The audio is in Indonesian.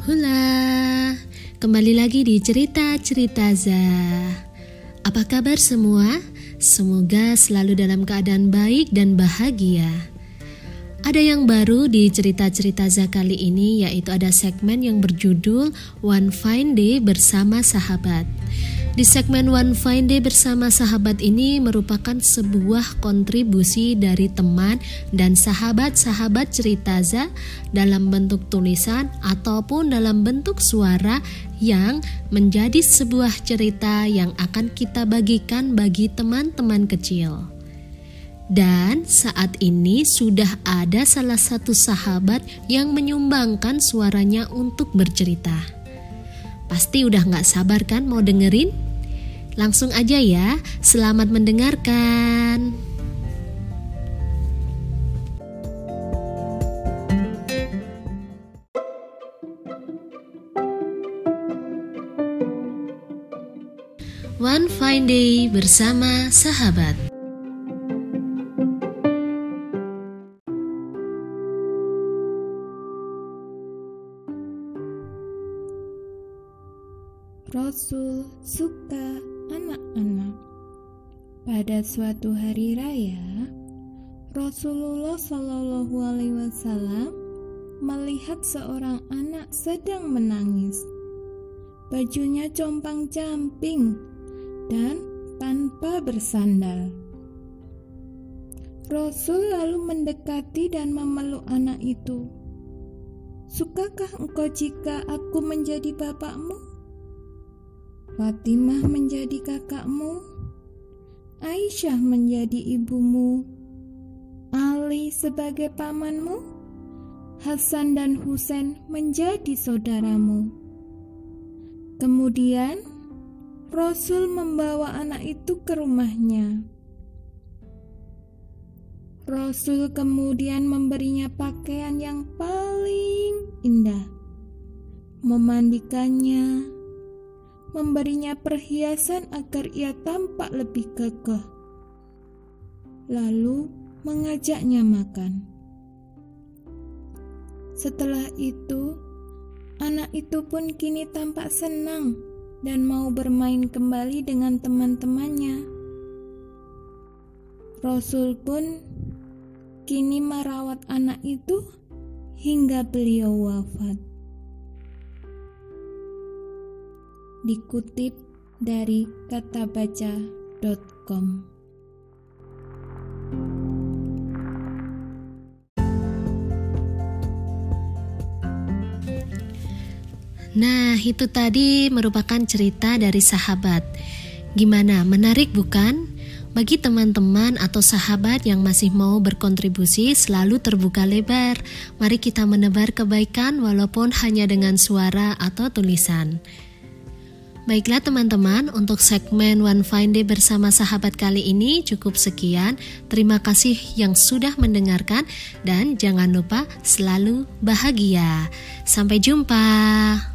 Hula, kembali lagi di cerita-cerita Za. Apa kabar semua? Semoga selalu dalam keadaan baik dan bahagia. Ada yang baru di cerita-cerita Za kali ini yaitu ada segmen yang berjudul One Fine Day bersama sahabat. Di segmen One Fine Day bersama sahabat ini merupakan sebuah kontribusi dari teman dan sahabat-sahabat cerita Za dalam bentuk tulisan ataupun dalam bentuk suara yang menjadi sebuah cerita yang akan kita bagikan bagi teman-teman kecil. Dan saat ini sudah ada salah satu sahabat yang menyumbangkan suaranya untuk bercerita. Pasti udah gak sabar kan mau dengerin? Langsung aja ya, selamat mendengarkan. One Fine Day bersama sahabat. Rasul suka anak-anak. Pada suatu hari raya, Rasulullah Shallallahu Alaihi Wasallam melihat seorang anak sedang menangis. Bajunya compang-camping dan tanpa bersandal. Rasul lalu mendekati dan memeluk anak itu. Sukakah engkau jika aku menjadi bapakmu? Fatimah menjadi kakakmu, Aisyah menjadi ibumu, Ali sebagai pamanmu, Hasan dan Husain menjadi saudaramu. Kemudian Rasul membawa anak itu ke rumahnya. Rasul kemudian memberinya pakaian yang paling indah, memandikannya, memberinya perhiasan agar ia tampak lebih gagah. Lalu mengajaknya makan. Setelah itu, anak itu pun kini tampak senang dan mau bermain kembali dengan teman-temannya. Rasul pun kini merawat anak itu hingga beliau wafat. Dikutip dari katabaca.com. Nah, itu tadi merupakan cerita dari sahabat. Gimana, menarik bukan? Bagi teman-teman atau sahabat yang masih mau berkontribusi, selalu terbuka lebar. Mari kita menebar kebaikan, walaupun hanya dengan suara atau tulisan. Baiklah teman-teman, untuk segmen One Fine Day bersama sahabat kali ini cukup sekian. Terima kasih yang sudah mendengarkan dan jangan lupa selalu bahagia. Sampai jumpa.